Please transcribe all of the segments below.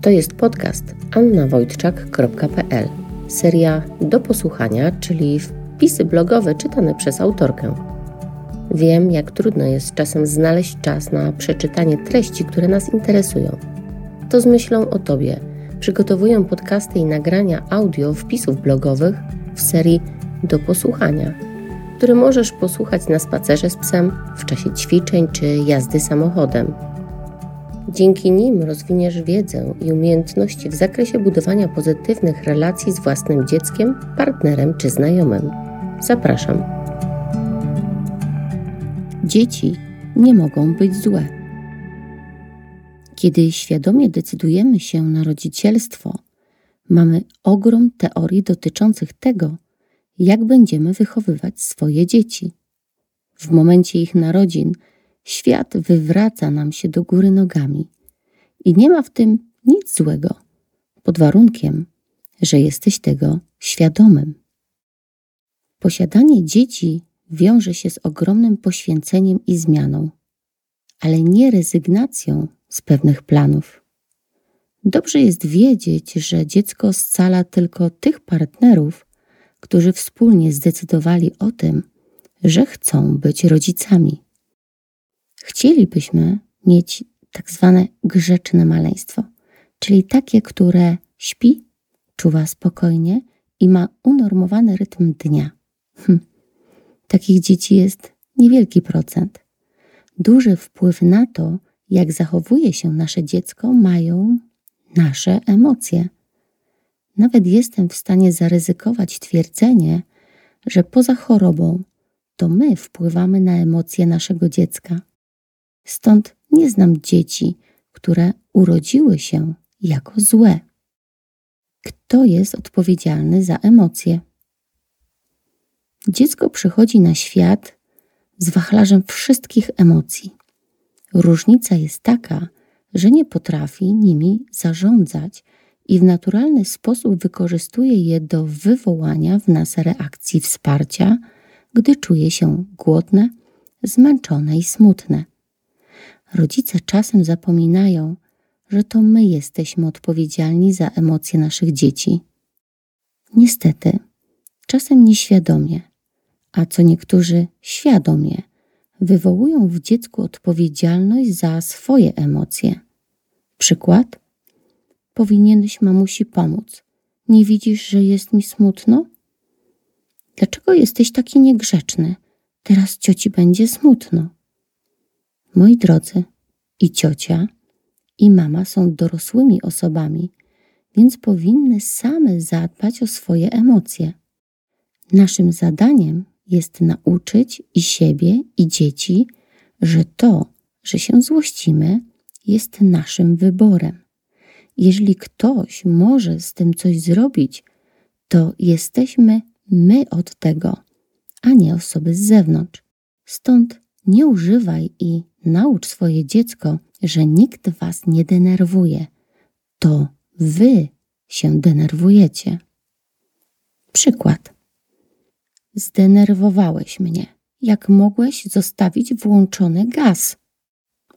To jest podcast annawojtczak.pl. Seria do posłuchania, czyli wpisy blogowe czytane przez autorkę. Wiem, jak trudno jest czasem znaleźć czas na przeczytanie treści, które nas interesują. To z myślą o Tobie przygotowuję podcasty i nagrania audio wpisów blogowych w serii do posłuchania, które możesz posłuchać na spacerze z psem, w czasie ćwiczeń czy jazdy samochodem. Dzięki nim rozwiniesz wiedzę i umiejętności w zakresie budowania pozytywnych relacji z własnym dzieckiem, partnerem czy znajomym. Zapraszam. Dzieci nie mogą być złe. Kiedy świadomie decydujemy się na rodzicielstwo, mamy ogrom teorii dotyczących tego, jak będziemy wychowywać swoje dzieci. W momencie ich narodzin świat wywraca nam się do góry nogami i nie ma w tym nic złego, pod warunkiem, że jesteś tego świadomym. Posiadanie dzieci wiąże się z ogromnym poświęceniem i zmianą, ale nie rezygnacją z pewnych planów. Dobrze jest wiedzieć, że dziecko scala tylko tych partnerów, którzy wspólnie zdecydowali o tym, że chcą być rodzicami. Chcielibyśmy mieć tak zwane grzeczne maleństwo, czyli takie, które śpi, czuwa spokojnie i ma unormowany rytm dnia. Hm. Takich dzieci jest niewielki procent. Duży wpływ na to, jak zachowuje się nasze dziecko, mają nasze emocje. Nawet jestem w stanie zaryzykować twierdzenie, że poza chorobą to my wpływamy na emocje naszego dziecka. Stąd nie znam dzieci, które urodziły się jako złe. Kto jest odpowiedzialny za emocje? Dziecko przychodzi na świat z wachlarzem wszystkich emocji. Różnica jest taka, że nie potrafi nimi zarządzać i w naturalny sposób wykorzystuje je do wywołania w nas reakcji wsparcia, gdy czuje się głodne, zmęczone i smutne. Rodzice czasem zapominają, że to my jesteśmy odpowiedzialni za emocje naszych dzieci. Niestety, czasem nieświadomie, a co niektórzy świadomie, wywołują w dziecku odpowiedzialność za swoje emocje. Przykład? Powinieneś mamusi pomóc. Nie widzisz, że jest mi smutno? Dlaczego jesteś taki niegrzeczny? Teraz cioci będzie smutno. Moi drodzy, i ciocia, i mama są dorosłymi osobami, więc powinny same zadbać o swoje emocje. Naszym zadaniem jest nauczyć i siebie, i dzieci, że to, że się złościmy, jest naszym wyborem. Jeżeli ktoś może z tym coś zrobić, to jesteśmy my od tego, a nie osoby z zewnątrz. Stąd nie używaj i naucz swoje dziecko, że nikt was nie denerwuje. To wy się denerwujecie. Przykład. Zdenerwowałeś mnie. Jak mogłeś zostawić włączony gaz?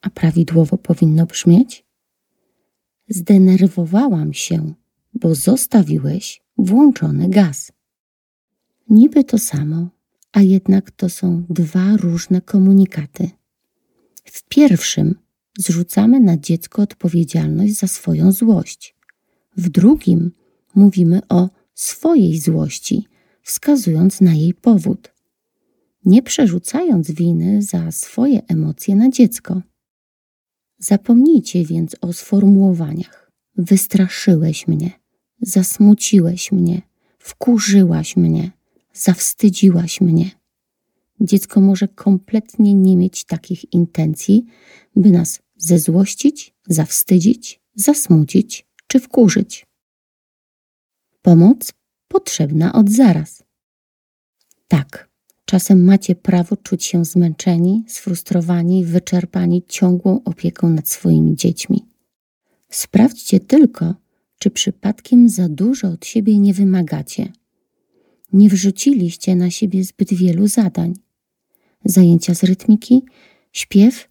A prawidłowo powinno brzmieć? Zdenerwowałam się, bo zostawiłeś włączony gaz. Niby to samo, a jednak to są dwa różne komunikaty. W pierwszym zrzucamy na dziecko odpowiedzialność za swoją złość. W drugim mówimy o swojej złości, wskazując na jej powód, nie przerzucając winy za swoje emocje na dziecko. Zapomnijcie więc o sformułowaniach: Wystraszyłeś mnie, zasmuciłeś mnie, wkurzyłaś mnie, zawstydziłaś mnie. Dziecko może kompletnie nie mieć takich intencji, by nas zezłościć, zawstydzić, zasmucić czy wkurzyć. Pomoc potrzebna od zaraz. Tak, czasem macie prawo czuć się zmęczeni, sfrustrowani, wyczerpani ciągłą opieką nad swoimi dziećmi. Sprawdźcie tylko, czy przypadkiem za dużo od siebie nie wymagacie. Nie wrzuciliście na siebie zbyt wielu zadań. Zajęcia z rytmiki, śpiew,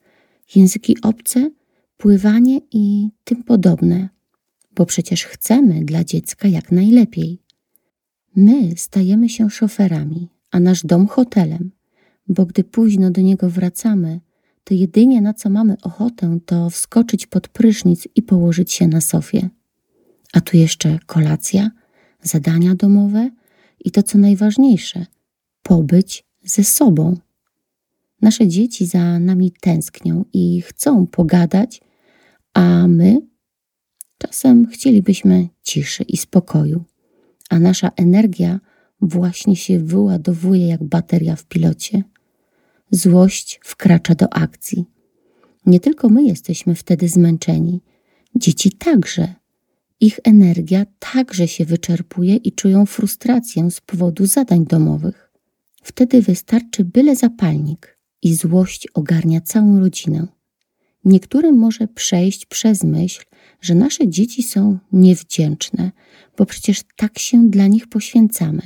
języki obce, pływanie i tym podobne bo przecież chcemy dla dziecka jak najlepiej. My stajemy się szoferami, a nasz dom hotelem, bo gdy późno do niego wracamy, to jedynie na co mamy ochotę, to wskoczyć pod prysznic i położyć się na sofie. A tu jeszcze kolacja, zadania domowe i to co najważniejsze pobyć ze sobą. Nasze dzieci za nami tęsknią i chcą pogadać, a my czasem chcielibyśmy ciszy i spokoju, a nasza energia właśnie się wyładowuje jak bateria w pilocie. Złość wkracza do akcji. Nie tylko my jesteśmy wtedy zmęczeni, dzieci także. Ich energia także się wyczerpuje i czują frustrację z powodu zadań domowych. Wtedy wystarczy byle zapalnik i złość ogarnia całą rodzinę. Niektórym może przejść przez myśl, że nasze dzieci są niewdzięczne, bo przecież tak się dla nich poświęcamy.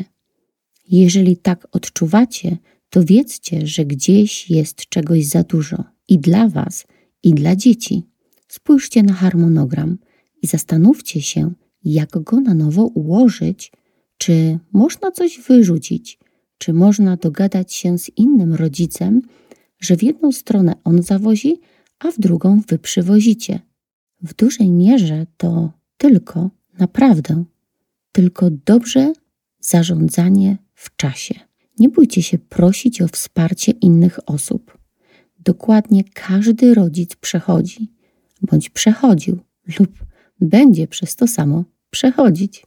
Jeżeli tak odczuwacie, to wiedzcie, że gdzieś jest czegoś za dużo i dla Was, i dla dzieci. Spójrzcie na harmonogram i zastanówcie się, jak go na nowo ułożyć, czy można coś wyrzucić, czy można dogadać się z innym rodzicem, że w jedną stronę on zawozi, a w drugą wy przywozicie. W dużej mierze to tylko, naprawdę, tylko dobrze zarządzanie w czasie. Nie bójcie się prosić o wsparcie innych osób. Dokładnie każdy rodzic przechodzi, bądź przechodził, lub będzie przez to samo przechodzić.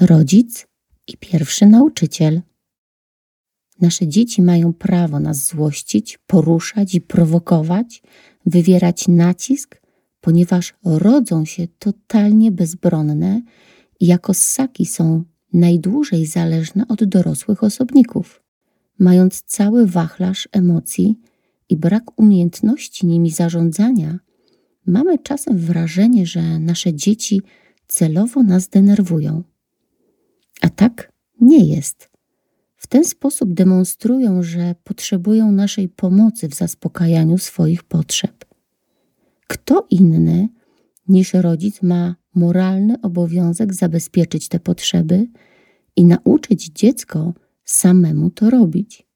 Rodzic i pierwszy nauczyciel. Nasze dzieci mają prawo nas złościć, poruszać i prowokować, wywierać nacisk, ponieważ rodzą się totalnie bezbronne i jako ssaki są najdłużej zależne od dorosłych osobników. Mając cały wachlarz emocji i brak umiejętności nimi zarządzania, mamy czasem wrażenie, że nasze dzieci celowo nas denerwują. A tak nie jest. W ten sposób demonstrują, że potrzebują naszej pomocy w zaspokajaniu swoich potrzeb. Kto inny niż rodzic ma moralny obowiązek zabezpieczyć te potrzeby i nauczyć dziecko samemu to robić.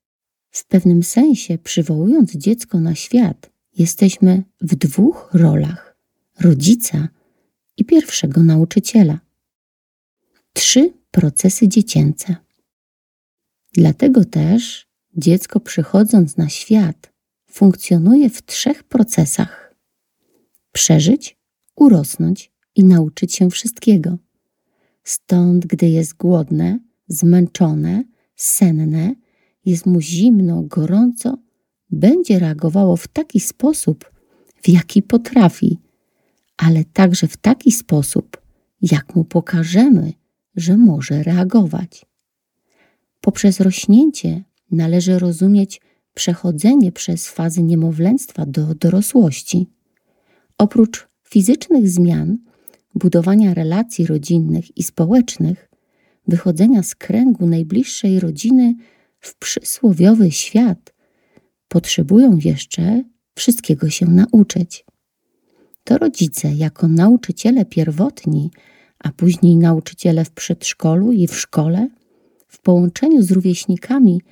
W pewnym sensie, przywołując dziecko na świat, jesteśmy w dwóch rolach rodzica i pierwszego nauczyciela. Trzy procesy dziecięce. Dlatego też dziecko przychodząc na świat funkcjonuje w trzech procesach: przeżyć, urosnąć i nauczyć się wszystkiego. Stąd, gdy jest głodne, zmęczone, senne, jest mu zimno, gorąco, będzie reagowało w taki sposób, w jaki potrafi, ale także w taki sposób, jak mu pokażemy, że może reagować. Poprzez rośnięcie należy rozumieć przechodzenie przez fazy niemowlęctwa do dorosłości. Oprócz fizycznych zmian, budowania relacji rodzinnych i społecznych, wychodzenia z kręgu najbliższej rodziny w przysłowiowy świat, potrzebują jeszcze wszystkiego się nauczyć. To rodzice, jako nauczyciele pierwotni, a później nauczyciele w przedszkolu i w szkole, w połączeniu z rówieśnikami,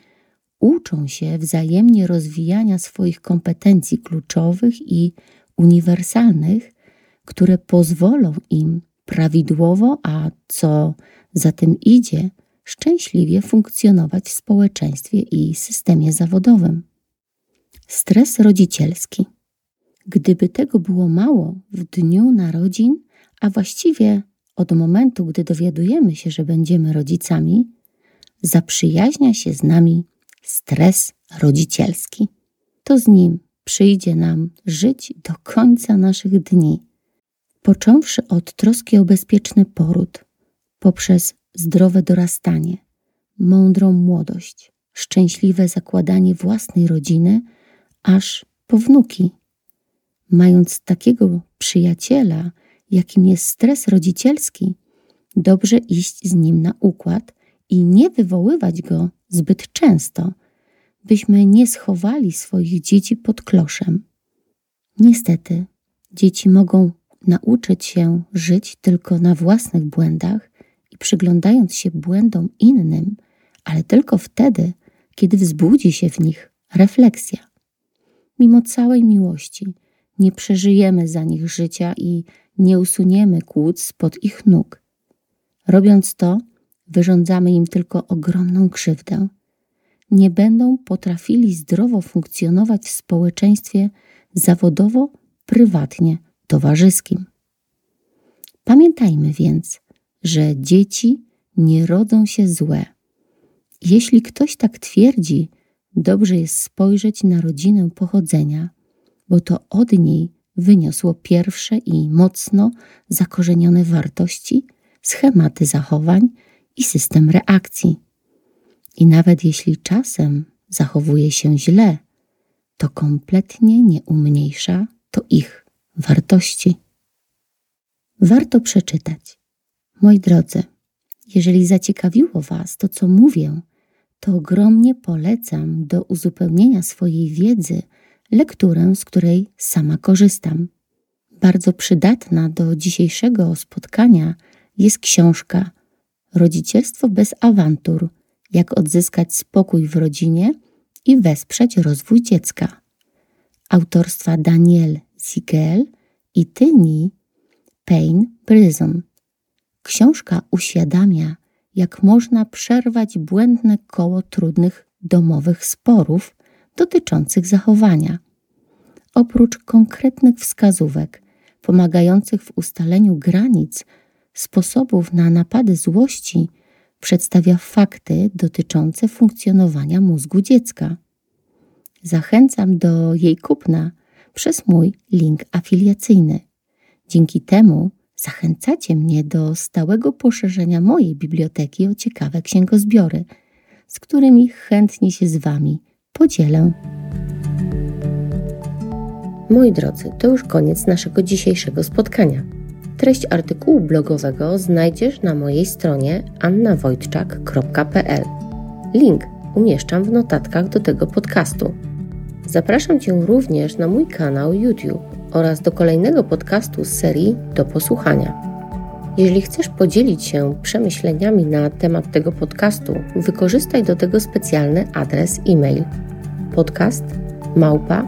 uczą się wzajemnie rozwijania swoich kompetencji kluczowych i uniwersalnych które pozwolą im prawidłowo, a co za tym idzie, szczęśliwie funkcjonować w społeczeństwie i systemie zawodowym. Stres rodzicielski. Gdyby tego było mało w dniu narodzin, a właściwie od momentu, gdy dowiadujemy się, że będziemy rodzicami, zaprzyjaźnia się z nami stres rodzicielski. To z nim przyjdzie nam żyć do końca naszych dni począwszy od troski o bezpieczny poród, poprzez zdrowe dorastanie, mądrą młodość, szczęśliwe zakładanie własnej rodziny, aż po wnuki. Mając takiego przyjaciela, jakim jest stres rodzicielski, dobrze iść z nim na układ i nie wywoływać go zbyt często, byśmy nie schowali swoich dzieci pod kloszem. Niestety, dzieci mogą nauczyć się żyć tylko na własnych błędach i przyglądając się błędom innym, ale tylko wtedy, kiedy wzbudzi się w nich refleksja. Mimo całej miłości, nie przeżyjemy za nich życia i nie usuniemy kłód spod ich nóg. Robiąc to, wyrządzamy im tylko ogromną krzywdę. Nie będą potrafili zdrowo funkcjonować w społeczeństwie zawodowo, prywatnie, towarzyskim. Pamiętajmy więc, że dzieci nie rodzą się złe. Jeśli ktoś tak twierdzi, dobrze jest spojrzeć na rodzinę pochodzenia, bo to od niej wyniosło pierwsze i mocno zakorzenione wartości, schematy zachowań i system reakcji. I nawet jeśli czasem zachowuje się źle, to kompletnie nie umniejsza to ich wartości. Warto przeczytać. Moi drodzy, jeżeli zaciekawiło Was to, co mówię, to ogromnie polecam do uzupełnienia swojej wiedzy lekturę, z której sama korzystam. Bardzo przydatna do dzisiejszego spotkania jest książka Rodzicielstwo bez awantur jak odzyskać spokój w rodzinie i wesprzeć rozwój dziecka. Autorstwa Daniel Ziegel i Tyni Payne Prison. Książka uświadamia, jak można przerwać błędne koło trudnych domowych sporów dotyczących zachowania. Oprócz konkretnych wskazówek pomagających w ustaleniu granic, sposobów na napady złości, przedstawia fakty dotyczące funkcjonowania mózgu dziecka. Zachęcam do jej kupna przez mój link afiliacyjny. Dzięki temu zachęcacie mnie do stałego poszerzenia mojej biblioteki o ciekawe księgozbiory, z którymi chętnie się z Wami podzielę. Moi drodzy, to już koniec naszego dzisiejszego spotkania. Treść artykułu blogowego znajdziesz na mojej stronie annawojtczak.pl. Link umieszczam w notatkach do tego podcastu. Zapraszam Cię również na mój kanał YouTube oraz do kolejnego podcastu z serii Do Posłuchania. Jeżeli chcesz podzielić się przemyśleniami na temat tego podcastu, wykorzystaj do tego specjalny adres e-mail podcast małpa.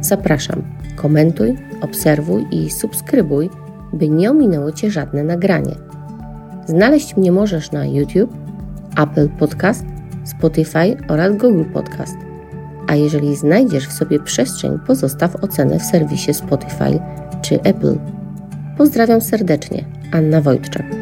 Zapraszam, komentuj, obserwuj i subskrybuj, by nie ominęło Cię żadne nagranie. Znaleźć mnie możesz na YouTube, Apple Podcast, Spotify oraz Google Podcast. A jeżeli znajdziesz w sobie przestrzeń, pozostaw ocenę w serwisie Spotify czy Apple. Pozdrawiam serdecznie, Anna Wojtczak.